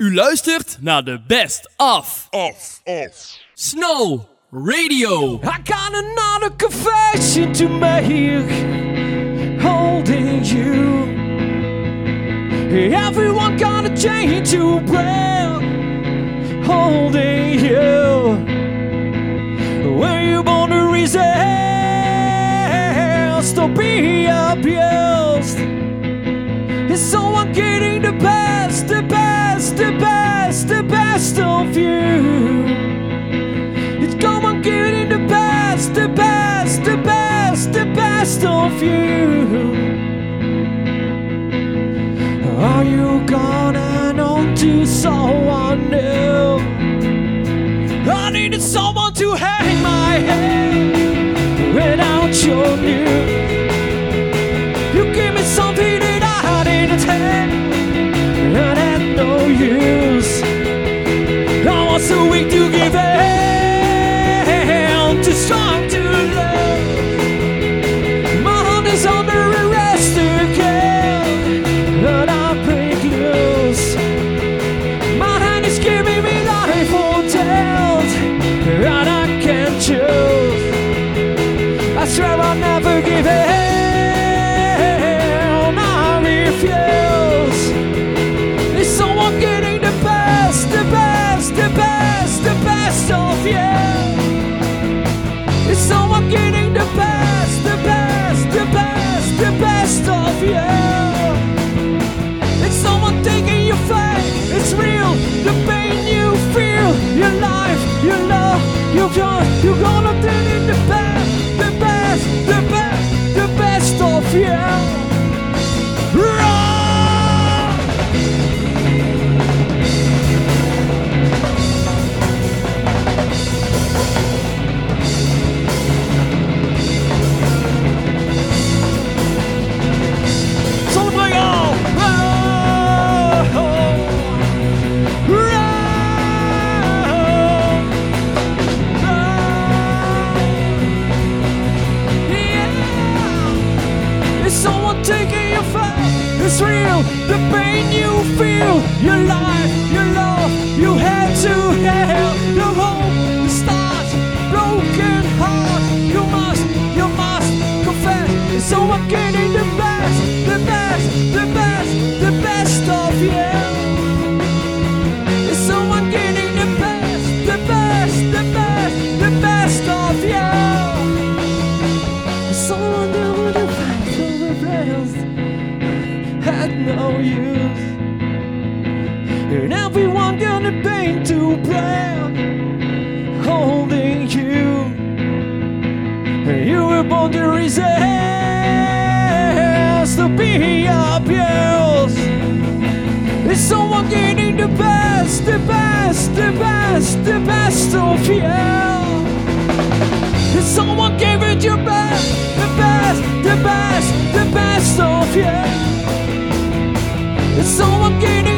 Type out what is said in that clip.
U luistert naar de Best Of. Off, off. Snow Radio. I got another confession to make. Holding you. Everyone got a change to break. Holding you. Were you born to resist? To be abused? Best of you? It's come on getting the best, the best, the best, the best of you. Are you gonna on to someone new? I needed someone to hang so weak to give in, best, of you? Is someone getting the best, the best, the best, the best of you? Is someone taking your faith? It's real, the pain you feel, your life, your love, your joy. You're gonna turn in the best, It's real, the pain you feel, your life, your love, you had to have. The stars, And everyone gonna paint to black, holding you. And you were born to resist, to be abused. Is someone getting the best, the best, the best, the best of you? Is someone giving you best, the best, the best, the best of you? Is someone getting?